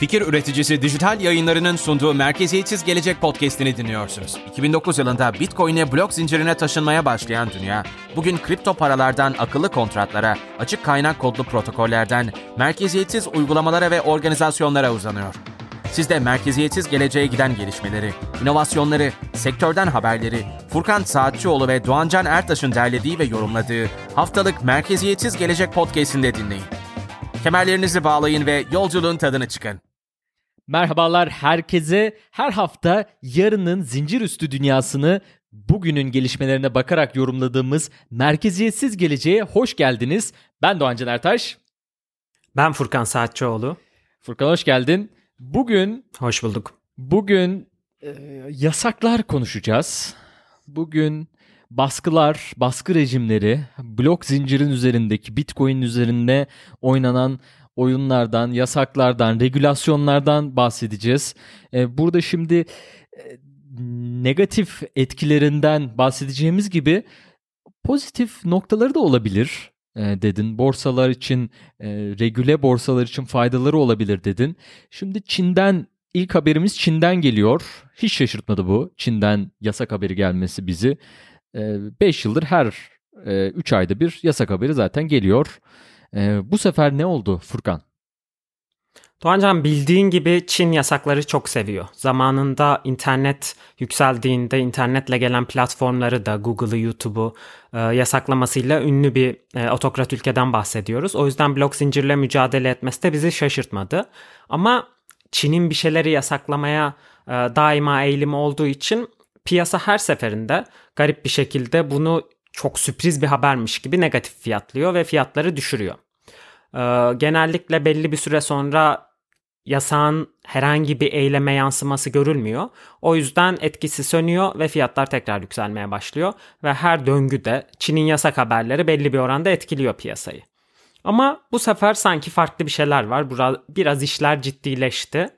Fikir üreticisi dijital yayınlarının sunduğu Merkeziyetsiz Gelecek podcast'ini dinliyorsunuz. 2009 yılında Bitcoin'e blok zincirine taşınmaya başlayan dünya, bugün kripto paralardan akıllı kontratlara, açık kaynak kodlu protokollerden, merkeziyetsiz uygulamalara ve organizasyonlara uzanıyor. Siz de merkeziyetsiz geleceğe giden gelişmeleri, inovasyonları, sektörden haberleri, Furkan Saatçioğlu ve Doğancan Ertaş'ın derlediği ve yorumladığı haftalık Merkeziyetsiz Gelecek podcast'inde dinleyin. Kemerlerinizi bağlayın ve yolculuğun tadını çıkın. Merhabalar herkese. Her hafta yarının zincir üstü dünyasını bugünün gelişmelerine bakarak yorumladığımız Merkeziyetsiz Geleceğe hoş geldiniz. Ben Doğan Caner Ertaş. Ben Furkan Saatçıoğlu. Furkan hoş geldin. Bugün Hoş bulduk. bugün e, yasaklar konuşacağız. Bugün baskılar, baskı rejimleri, blok zincirin üzerindeki Bitcoin üzerinde oynanan oyunlardan, yasaklardan, regülasyonlardan bahsedeceğiz. E, burada şimdi e, negatif etkilerinden bahsedeceğimiz gibi pozitif noktaları da olabilir e, dedin. Borsalar için, e, regüle borsalar için faydaları olabilir dedin. Şimdi Çin'den ilk haberimiz Çin'den geliyor. Hiç şaşırtmadı bu. Çin'den yasak haberi gelmesi bizi. 5 yıldır her 3 ayda bir yasak haberi zaten geliyor. E, bu sefer ne oldu Furkan? Doğancan bildiğin gibi Çin yasakları çok seviyor. Zamanında internet yükseldiğinde internetle gelen platformları da Google'ı, YouTube'u e, yasaklamasıyla ünlü bir e, otokrat ülkeden bahsediyoruz. O yüzden blok zincirle mücadele etmesi de bizi şaşırtmadı. Ama Çin'in bir şeyleri yasaklamaya e, daima eğilimi olduğu için piyasa her seferinde garip bir şekilde bunu çok sürpriz bir habermiş gibi negatif fiyatlıyor ve fiyatları düşürüyor. Ee, genellikle belli bir süre sonra yasağın herhangi bir eyleme yansıması görülmüyor. O yüzden etkisi sönüyor ve fiyatlar tekrar yükselmeye başlıyor ve her döngüde Çin'in yasak haberleri belli bir oranda etkiliyor piyasayı. Ama bu sefer sanki farklı bir şeyler var. Biraz işler ciddileşti.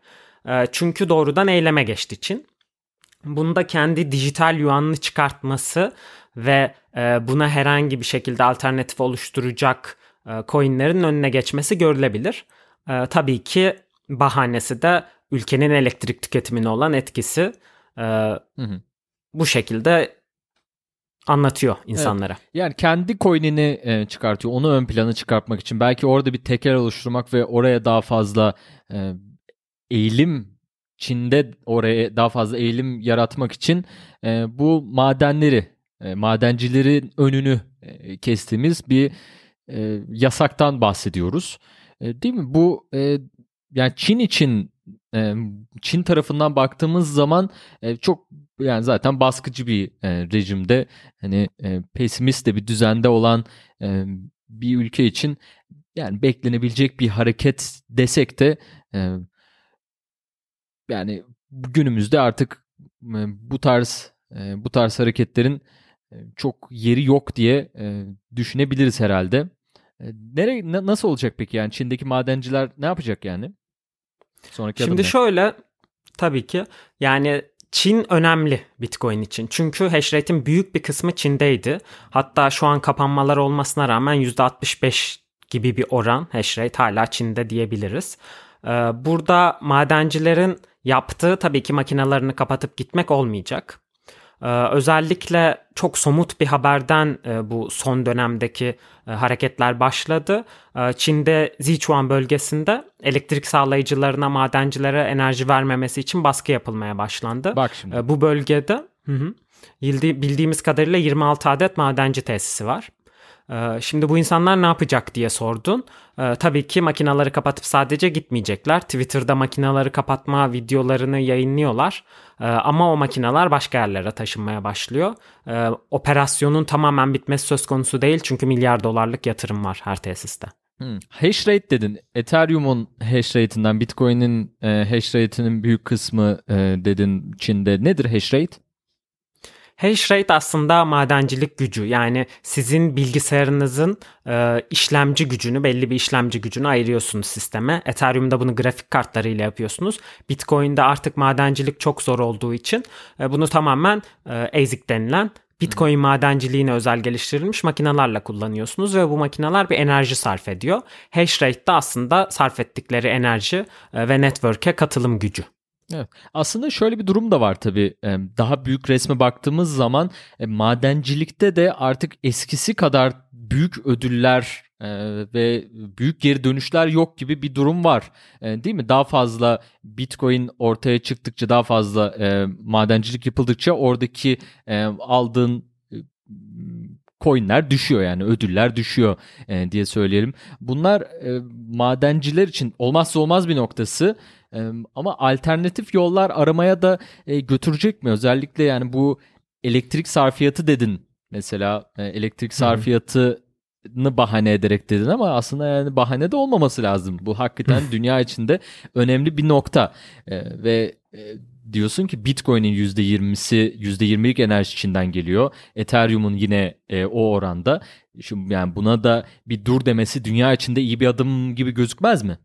Ee, çünkü doğrudan eyleme geçti Çin. Bunda kendi dijital yuanını çıkartması ve e, buna herhangi bir şekilde alternatif oluşturacak e, coinlerin önüne geçmesi görülebilir. E, tabii ki bahanesi de ülkenin elektrik tüketimine olan etkisi. E, hı hı. Bu şekilde anlatıyor insanlara. Evet. Yani kendi coin'ini e, çıkartıyor. Onu ön plana çıkartmak için. Belki orada bir teker oluşturmak ve oraya daha fazla e, eğilim Çin'de oraya daha fazla eğilim yaratmak için e, bu madenleri, e, madencilerin önünü e, kestiğimiz bir e, yasaktan bahsediyoruz. E, değil mi? Bu yani Çin için Çin tarafından baktığımız zaman çok yani zaten baskıcı bir rejimde hani pesimist de bir düzende olan bir ülke için yani beklenebilecek bir hareket desek de yani günümüzde artık bu tarz bu tarz hareketlerin çok yeri yok diye düşünebiliriz herhalde. Nereye nasıl olacak peki yani Çin'deki madenciler ne yapacak yani? Sonraki Şimdi şöyle tabii ki yani Çin önemli Bitcoin için. Çünkü hash rate'in büyük bir kısmı Çin'deydi. Hatta şu an kapanmalar olmasına rağmen %65 gibi bir oran hash rate hala Çin'de diyebiliriz. Burada madencilerin yaptığı tabii ki makinalarını kapatıp gitmek olmayacak. Ee, özellikle çok somut bir haberden e, bu son dönemdeki e, hareketler başladı. E, Çin'de Sichuan bölgesinde elektrik sağlayıcılarına, madencilere enerji vermemesi için baskı yapılmaya başlandı. Bak şimdi. E, bu bölgede hı hı, bildiğimiz kadarıyla 26 adet madenci tesisi var. Ee, şimdi bu insanlar ne yapacak diye sordun. Ee, tabii ki makinaları kapatıp sadece gitmeyecekler. Twitter'da makinaları kapatma videolarını yayınlıyorlar. Ee, ama o makineler başka yerlere taşınmaya başlıyor. Operasyonun tamamen bitmesi söz konusu değil çünkü milyar dolarlık yatırım var her tesiste. Hmm. Hash rate dedin. Ethereum'un hash rate'inden Bitcoin'in e, hash rate'inin büyük kısmı e, dedin Çin'de. Nedir hash rate? Hash rate aslında madencilik gücü yani sizin bilgisayarınızın e, işlemci gücünü belli bir işlemci gücünü ayırıyorsunuz sisteme. Ethereum'da bunu grafik kartlarıyla yapıyorsunuz. Bitcoin'de artık madencilik çok zor olduğu için e, bunu tamamen e, ASIC denilen Bitcoin madenciliğine özel geliştirilmiş makinelerle kullanıyorsunuz ve bu makineler bir enerji sarf ediyor. Hash rate de aslında sarf ettikleri enerji e, ve network'e katılım gücü. Evet. Aslında şöyle bir durum da var tabii. Daha büyük resme baktığımız zaman madencilikte de artık eskisi kadar büyük ödüller ve büyük geri dönüşler yok gibi bir durum var. Değil mi? Daha fazla Bitcoin ortaya çıktıkça, daha fazla madencilik yapıldıkça oradaki aldığın coinler düşüyor yani ödüller düşüyor diye söyleyelim. Bunlar madenciler için olmazsa olmaz bir noktası. Ama alternatif yollar aramaya da götürecek mi? Özellikle yani bu elektrik sarfiyatı dedin. Mesela elektrik sarfiyatı bahane ederek dedin ama aslında yani bahane de olmaması lazım. Bu hakikaten dünya içinde önemli bir nokta. E, ve e, diyorsun ki Bitcoin'in %20'si %20'lik enerji içinden geliyor. Ethereum'un yine e, o oranda. Şimdi yani buna da bir dur demesi dünya içinde iyi bir adım gibi gözükmez mi?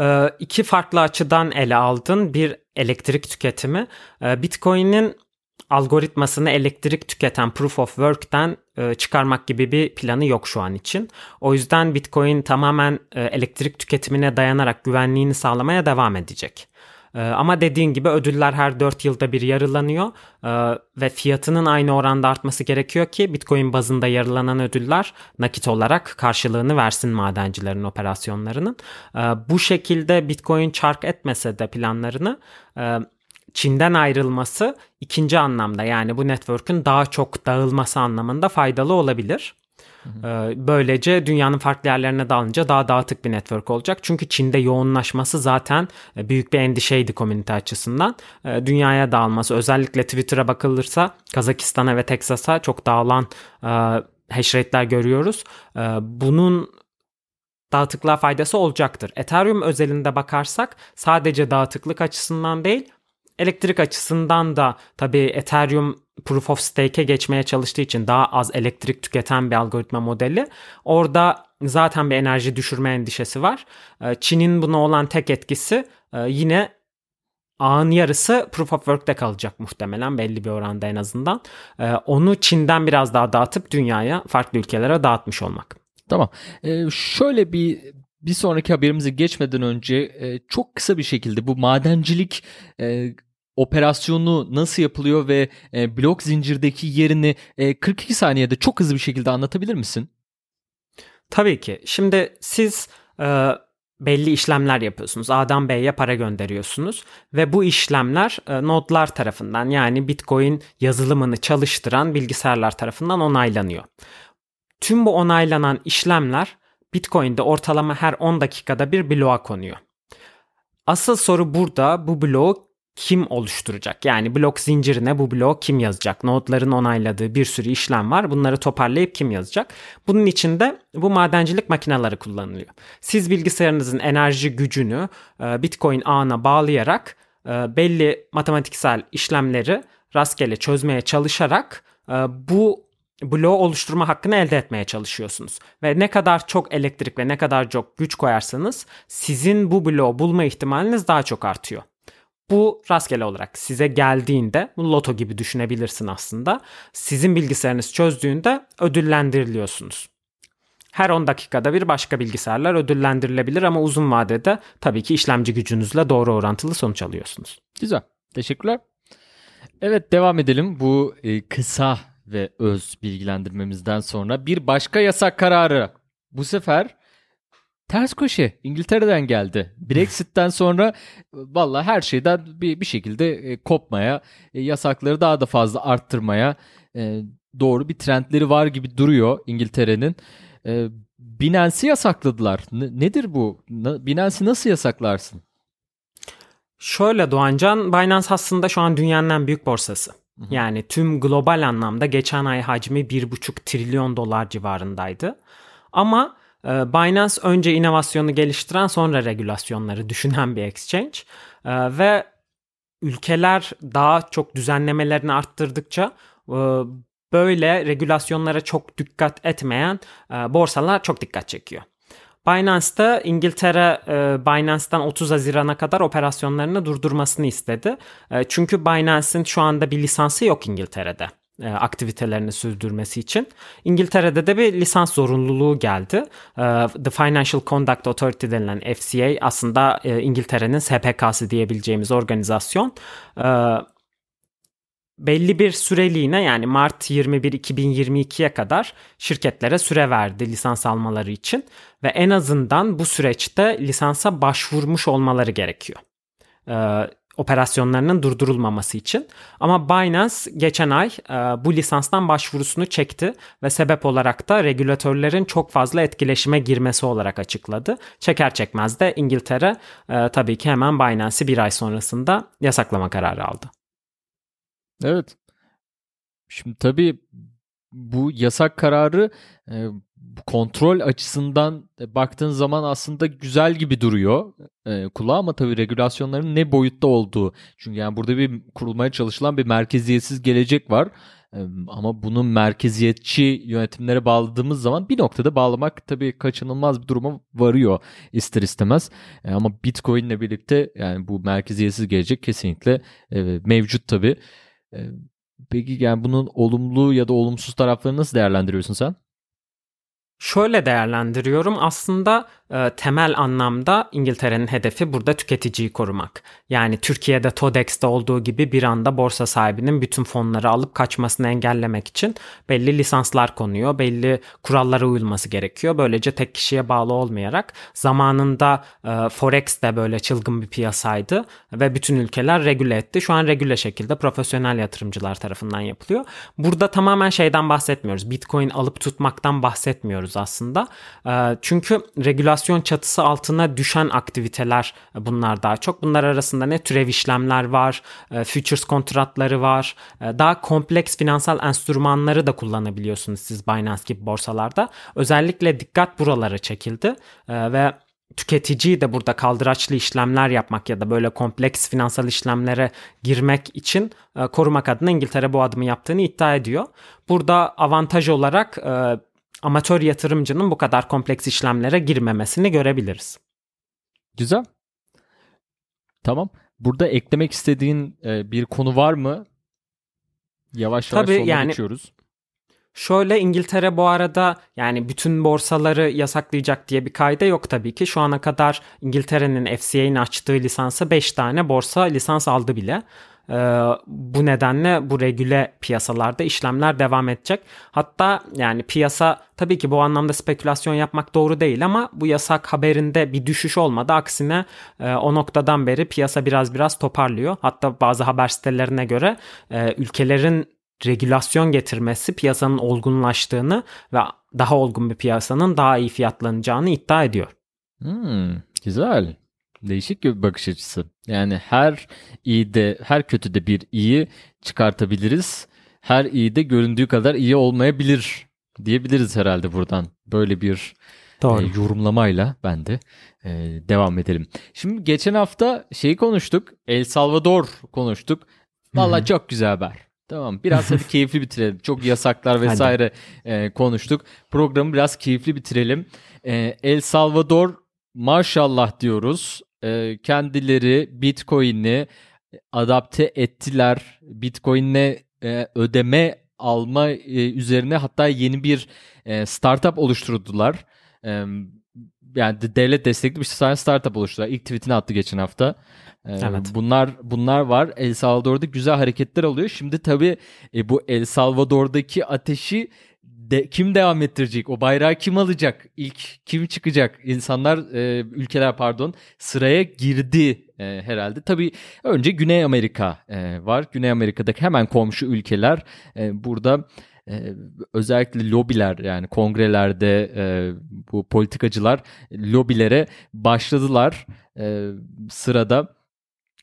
Ee, iki farklı açıdan ele aldın. Bir elektrik tüketimi. Ee, Bitcoin'in algoritmasını elektrik tüketen Proof of Work'ten e, çıkarmak gibi bir planı yok şu an için. O yüzden Bitcoin tamamen e, elektrik tüketimine dayanarak güvenliğini sağlamaya devam edecek. E, ama dediğin gibi ödüller her 4 yılda bir yarılanıyor e, ve fiyatının aynı oranda artması gerekiyor ki Bitcoin bazında yarılanan ödüller nakit olarak karşılığını versin madencilerin operasyonlarının. E, bu şekilde Bitcoin çark etmese de planlarını e, Çin'den ayrılması ikinci anlamda yani bu network'ün daha çok dağılması anlamında faydalı olabilir. Ee, böylece dünyanın farklı yerlerine dağılınca daha dağıtık bir network olacak. Çünkü Çin'de yoğunlaşması zaten e, büyük bir endişeydi komünite açısından. Ee, dünyaya dağılması özellikle Twitter'a bakılırsa Kazakistan'a ve Teksas'a çok dağılan e, hash rate'ler görüyoruz. Bunun dağıtıklığa faydası olacaktır. Ethereum özelinde bakarsak sadece dağıtıklık açısından değil elektrik açısından da tabii Ethereum Proof of Stake'e geçmeye çalıştığı için daha az elektrik tüketen bir algoritma modeli. Orada zaten bir enerji düşürme endişesi var. Ee, Çin'in buna olan tek etkisi e, yine ağın yarısı Proof of Work'te kalacak muhtemelen belli bir oranda en azından. Ee, onu Çin'den biraz daha dağıtıp dünyaya farklı ülkelere dağıtmış olmak. Tamam. Ee, şöyle bir bir sonraki haberimize geçmeden önce e, çok kısa bir şekilde bu madencilik e, operasyonu nasıl yapılıyor ve e, blok zincirdeki yerini e, 42 saniyede çok hızlı bir şekilde anlatabilir misin? Tabii ki. Şimdi siz e, belli işlemler yapıyorsunuz. A'dan B'ye para gönderiyorsunuz ve bu işlemler e, nodlar tarafından yani Bitcoin yazılımını çalıştıran bilgisayarlar tarafından onaylanıyor. Tüm bu onaylanan işlemler Bitcoin'de ortalama her 10 dakikada bir bloğa konuyor. Asıl soru burada bu bloğu kim oluşturacak? Yani blok zincirine bu bloğu kim yazacak? Nodların onayladığı bir sürü işlem var. Bunları toparlayıp kim yazacak? Bunun için de bu madencilik makineleri kullanılıyor. Siz bilgisayarınızın enerji gücünü e, Bitcoin ağına bağlayarak e, belli matematiksel işlemleri rastgele çözmeye çalışarak e, bu bloğu oluşturma hakkını elde etmeye çalışıyorsunuz. Ve ne kadar çok elektrik ve ne kadar çok güç koyarsanız sizin bu bloğu bulma ihtimaliniz daha çok artıyor. Bu rastgele olarak size geldiğinde loto gibi düşünebilirsin aslında. Sizin bilgisayarınız çözdüğünde ödüllendiriliyorsunuz. Her 10 dakikada bir başka bilgisayarlar ödüllendirilebilir ama uzun vadede tabii ki işlemci gücünüzle doğru orantılı sonuç alıyorsunuz. Güzel. Teşekkürler. Evet devam edelim. Bu e, kısa ve öz bilgilendirmemizden sonra bir başka yasak kararı. Bu sefer ters köşe İngiltere'den geldi. Brexit'ten sonra valla her şeyden bir, bir şekilde e, kopmaya, e, yasakları daha da fazla arttırmaya e, doğru bir trendleri var gibi duruyor İngiltere'nin. Binance'i yasakladılar. Nedir bu? Binance'i nasıl yasaklarsın? Şöyle Doğancan, Binance aslında şu an dünyanın en büyük borsası. Yani tüm global anlamda geçen ay hacmi 1,5 trilyon dolar civarındaydı. Ama e, Binance önce inovasyonu geliştiren sonra regülasyonları düşünen bir exchange e, ve ülkeler daha çok düzenlemelerini arttırdıkça e, böyle regülasyonlara çok dikkat etmeyen borsalar çok dikkat çekiyor. Binance'da İngiltere Binance'dan 30 Haziran'a kadar operasyonlarını durdurmasını istedi. Çünkü Binance'in şu anda bir lisansı yok İngiltere'de. e, aktivitelerini sürdürmesi için. İngiltere'de de bir lisans zorunluluğu geldi. E, The Financial Conduct Authority denilen FCA aslında e, İngiltere'nin SPK'sı diyebileceğimiz organizasyon. E, belli bir süreliğine yani Mart 21 2022'ye kadar şirketlere süre verdi lisans almaları için ve en azından bu süreçte lisansa başvurmuş olmaları gerekiyor. Ee, operasyonlarının durdurulmaması için. Ama Binance geçen ay e, bu lisanstan başvurusunu çekti ve sebep olarak da regülatörlerin çok fazla etkileşime girmesi olarak açıkladı. Çeker çekmez de İngiltere e, tabii ki hemen Binance'i bir ay sonrasında yasaklama kararı aldı. Evet. Şimdi tabii bu yasak kararı e, kontrol açısından baktığın zaman aslında güzel gibi duruyor e, kulağa ama tabii regülasyonların ne boyutta olduğu. Çünkü yani burada bir kurulmaya çalışılan bir merkeziyetsiz gelecek var. E, ama bunu merkeziyetçi yönetimlere bağladığımız zaman bir noktada bağlamak tabii kaçınılmaz bir duruma varıyor ister istemez. E, ama Bitcoin ile birlikte yani bu merkeziyetsiz gelecek kesinlikle e, mevcut tabii. Peki yani bunun olumlu ya da olumsuz taraflarını nasıl değerlendiriyorsun sen? Şöyle değerlendiriyorum aslında e, temel anlamda İngiltere'nin hedefi burada tüketiciyi korumak. Yani Türkiye'de TODEX'te olduğu gibi bir anda borsa sahibinin bütün fonları alıp kaçmasını engellemek için belli lisanslar konuyor, belli kurallara uyulması gerekiyor. Böylece tek kişiye bağlı olmayarak zamanında e, Forex de böyle çılgın bir piyasaydı ve bütün ülkeler regüle etti. Şu an regüle şekilde profesyonel yatırımcılar tarafından yapılıyor. Burada tamamen şeyden bahsetmiyoruz. Bitcoin alıp tutmaktan bahsetmiyoruz aslında. E, çünkü regülasyon çatısı altına düşen aktiviteler e, bunlar daha çok. Bunlar arasında ne türev işlemler var, e, futures kontratları var. E, daha kompleks finansal enstrümanları da kullanabiliyorsunuz siz Binance gibi borsalarda. Özellikle dikkat buralara çekildi ve tüketiciyi de burada kaldıraçlı işlemler yapmak ya da böyle kompleks finansal işlemlere girmek için korumak adına İngiltere bu adımı yaptığını iddia ediyor. Burada avantaj olarak amatör yatırımcının bu kadar kompleks işlemlere girmemesini görebiliriz. Güzel. Tamam. Burada eklemek istediğin e, bir konu var mı? Yavaş yavaş Tabii, yani, geçiyoruz. Şöyle İngiltere bu arada yani bütün borsaları yasaklayacak diye bir kayda yok tabii ki. Şu ana kadar İngiltere'nin FCA'nin açtığı lisansa 5 tane borsa lisans aldı bile. Ee, bu nedenle bu regüle piyasalarda işlemler devam edecek. Hatta yani piyasa tabii ki bu anlamda spekülasyon yapmak doğru değil ama bu yasak haberinde bir düşüş olmadı. Aksine e, o noktadan beri piyasa biraz biraz toparlıyor. Hatta bazı haber sitelerine göre e, ülkelerin regülasyon getirmesi piyasanın olgunlaştığını ve daha olgun bir piyasanın daha iyi fiyatlanacağını iddia ediyor. Hmm, güzel. Değişik bir bakış açısı. Yani her iyi de her kötü de bir iyi çıkartabiliriz. Her iyi de göründüğü kadar iyi olmayabilir diyebiliriz herhalde buradan. Böyle bir Doğru. E, yorumlamayla ben de e, devam edelim. Şimdi geçen hafta şeyi konuştuk. El Salvador konuştuk. Valla çok güzel haber. Tamam biraz hadi keyifli bitirelim. Çok yasaklar vesaire e, konuştuk. Programı biraz keyifli bitirelim. E, El Salvador maşallah diyoruz e, kendileri Bitcoin'i adapte ettiler. Bitcoin'le e, ödeme alma e, üzerine hatta yeni bir e, startup oluşturdular. E, yani devlet destekli bir tane startup oluşturdular. İlk tweetini attı geçen hafta. Ee, evet. Bunlar bunlar var. El Salvador'da güzel hareketler oluyor. Şimdi tabii e, bu El Salvador'daki ateşi de, kim devam ettirecek? O bayrağı kim alacak? İlk kim çıkacak? İnsanlar, e, ülkeler pardon sıraya girdi e, herhalde. Tabii önce Güney Amerika e, var. Güney Amerika'daki hemen komşu ülkeler e, burada e, özellikle lobiler yani kongrelerde e, bu politikacılar lobilere başladılar e, sırada.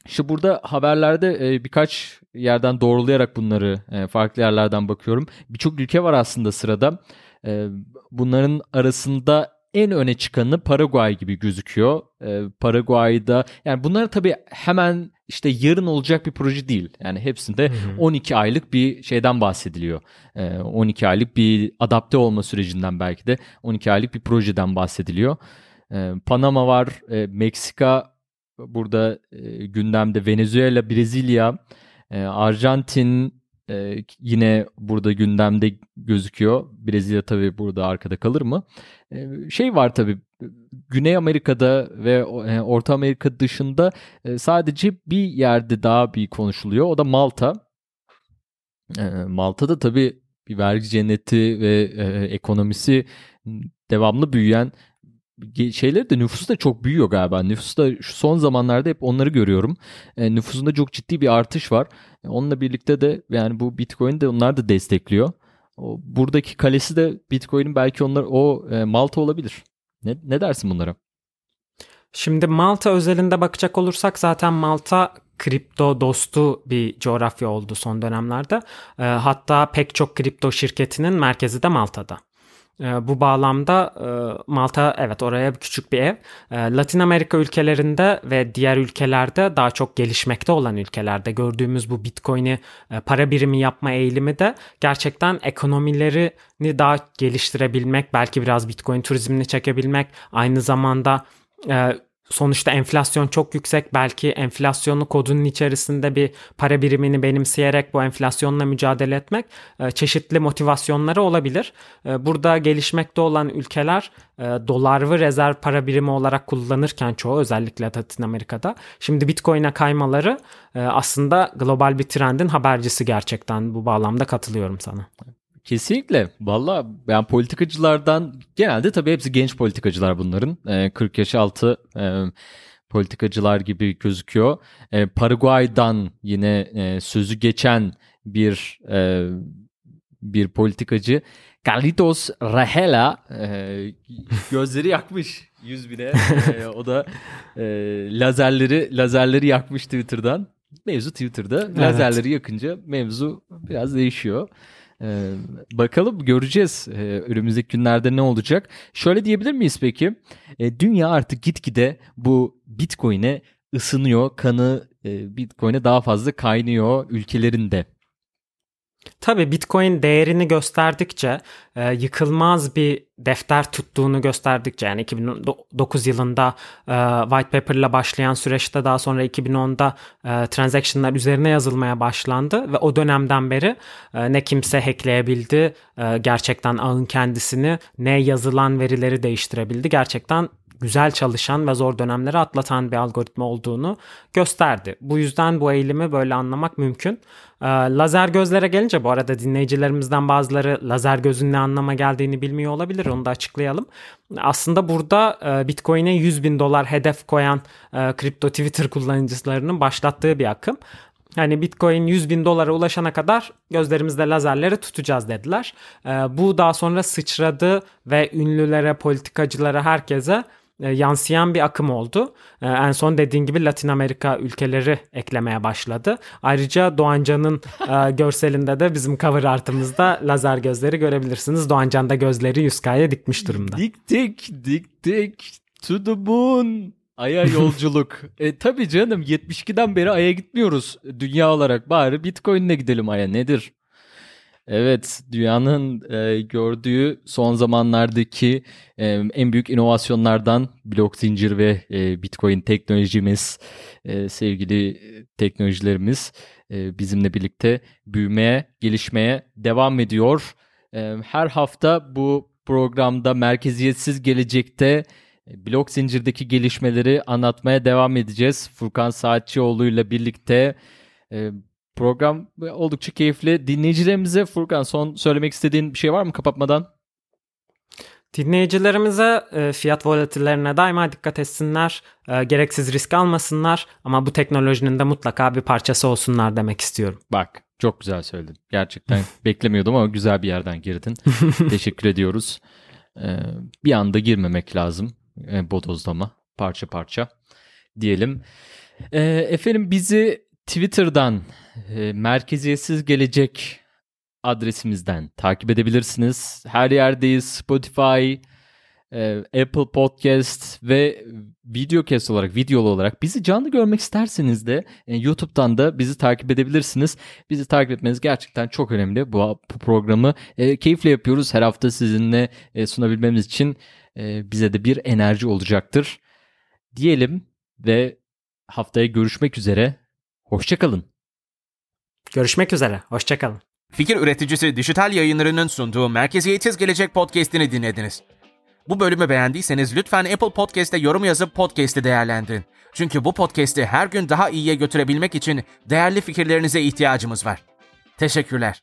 İşte burada haberlerde e, birkaç yerden doğrulayarak bunları e, farklı yerlerden bakıyorum. Birçok ülke var aslında sırada. E, bunların arasında en öne çıkanı Paraguay gibi gözüküyor. E, Paraguay'da yani bunlar tabii hemen işte yarın olacak bir proje değil. Yani hepsinde hı hı. 12 aylık bir şeyden bahsediliyor. E, 12 aylık bir adapte olma sürecinden belki de 12 aylık bir projeden bahsediliyor. E, Panama var, e, Meksika burada e, gündemde Venezuela, Brezilya, e, Arjantin, e, yine burada gündemde gözüküyor. Brezilya tabii burada arkada kalır mı? E, şey var tabii Güney Amerika'da ve e, Orta Amerika dışında e, sadece bir yerde daha bir konuşuluyor. O da Malta. E, Malta'da tabii bir vergi cenneti ve ekonomisi devamlı büyüyen şeyleri de nüfusu da çok büyüyor galiba. Nüfusu da şu son zamanlarda hep onları görüyorum. E, nüfusunda çok ciddi bir artış var. E, onunla birlikte de yani bu Bitcoin de onlar da destekliyor. O, buradaki kalesi de Bitcoin'in belki onlar o e, Malta olabilir. Ne, ne dersin bunlara? Şimdi Malta özelinde bakacak olursak zaten Malta kripto dostu bir coğrafya oldu son dönemlerde. E, hatta pek çok kripto şirketinin merkezi de Malta'da. E, bu bağlamda e, Malta evet oraya küçük bir ev. E, Latin Amerika ülkelerinde ve diğer ülkelerde daha çok gelişmekte olan ülkelerde gördüğümüz bu Bitcoin'i e, para birimi yapma eğilimi de gerçekten ekonomilerini daha geliştirebilmek, belki biraz Bitcoin turizmini çekebilmek, aynı zamanda e, sonuçta enflasyon çok yüksek. Belki enflasyonu kodunun içerisinde bir para birimini benimseyerek bu enflasyonla mücadele etmek e, çeşitli motivasyonları olabilir. E, burada gelişmekte olan ülkeler e, dolar ve rezerv para birimi olarak kullanırken çoğu özellikle Latin Amerika'da. Şimdi Bitcoin'e kaymaları aslında global bir trendin habercisi gerçekten bu bağlamda katılıyorum sana. Kesinlikle. Valla ben politikacılardan genelde tabii hepsi genç politikacılar bunların. E, 40 yaş altı e, politikacılar gibi gözüküyor. E, Paraguay'dan yine e, sözü geçen bir e, bir politikacı Carlitos Rahela e, gözleri yakmış 100 bine. e, o da e, lazerleri lazerleri yakmış Twitter'dan. Mevzu Twitter'da. Evet. Lazerleri yakınca mevzu biraz değişiyor. Ee, bakalım göreceğiz ee, önümüzdeki günlerde ne olacak. Şöyle diyebilir miyiz peki? Ee, dünya artık gitgide bu Bitcoin'e ısınıyor. Kanı e, Bitcoin'e daha fazla kaynıyor ülkelerinde. Tabii Bitcoin değerini gösterdikçe, e, yıkılmaz bir defter tuttuğunu gösterdikçe yani 2009 yılında e, white paper ile başlayan süreçte daha sonra 2010'da e, transaction'lar üzerine yazılmaya başlandı ve o dönemden beri e, ne kimse hackleyebildi e, gerçekten ağın kendisini ne yazılan verileri değiştirebildi. Gerçekten güzel çalışan ve zor dönemleri atlatan bir algoritma olduğunu gösterdi. Bu yüzden bu eğilimi böyle anlamak mümkün. Ee, lazer gözlere gelince bu arada dinleyicilerimizden bazıları lazer gözün ne anlama geldiğini bilmiyor olabilir. Onu da açıklayalım. Aslında burada e, Bitcoin'e 100 bin dolar hedef koyan e, kripto Twitter kullanıcılarının başlattığı bir akım. Yani Bitcoin 100 bin dolara ulaşana kadar gözlerimizde lazerleri tutacağız dediler. E, bu daha sonra sıçradı ve ünlülere, politikacılara, herkese e, yansıyan bir akım oldu. E, en son dediğin gibi Latin Amerika ülkeleri eklemeye başladı. Ayrıca Doğancan'ın e, görselinde de bizim cover artımızda lazer gözleri görebilirsiniz. Doğancan da gözleri 100K'ya dikmiş durumda. Diktik, diktik. To the moon. Ay'a yolculuk. e tabii canım 72'den beri Ay'a gitmiyoruz dünya olarak. Bari Bitcoin'le gidelim Ay'a nedir? Evet, dünyanın e, gördüğü son zamanlardaki e, en büyük inovasyonlardan blok zincir ve e, Bitcoin teknolojimiz, e, sevgili teknolojilerimiz e, bizimle birlikte büyümeye, gelişmeye devam ediyor. E, her hafta bu programda merkeziyetsiz gelecekte e, blok zincirdeki gelişmeleri anlatmaya devam edeceğiz. Furkan Saatçioğlu ile birlikte e, Program oldukça keyifli. Dinleyicilerimize Furkan son söylemek istediğin bir şey var mı kapatmadan? Dinleyicilerimize e, fiyat volatillerine daima dikkat etsinler. E, gereksiz risk almasınlar ama bu teknolojinin de mutlaka bir parçası olsunlar demek istiyorum. Bak çok güzel söyledin. Gerçekten beklemiyordum ama güzel bir yerden girdin. Teşekkür ediyoruz. E, bir anda girmemek lazım. E, bodozlama parça parça diyelim. Efendim bizi Twitter'dan e, merkeziyetsiz gelecek adresimizden takip edebilirsiniz. Her yerdeyiz. Spotify, e, Apple Podcast ve videocast olarak, videolu olarak bizi canlı görmek isterseniz de e, YouTube'dan da bizi takip edebilirsiniz. Bizi takip etmeniz gerçekten çok önemli. Bu, bu programı e, keyifle yapıyoruz. Her hafta sizinle e, sunabilmemiz için e, bize de bir enerji olacaktır. Diyelim ve haftaya görüşmek üzere. Hoşçakalın. Görüşmek üzere. Hoşçakalın. Fikir üreticisi dijital yayınlarının sunduğu Merkeziyetsiz Gelecek podcast'ini dinlediniz. Bu bölümü beğendiyseniz lütfen Apple Podcast'te yorum yazıp podcast'i değerlendirin. Çünkü bu podcast'i her gün daha iyiye götürebilmek için değerli fikirlerinize ihtiyacımız var. Teşekkürler.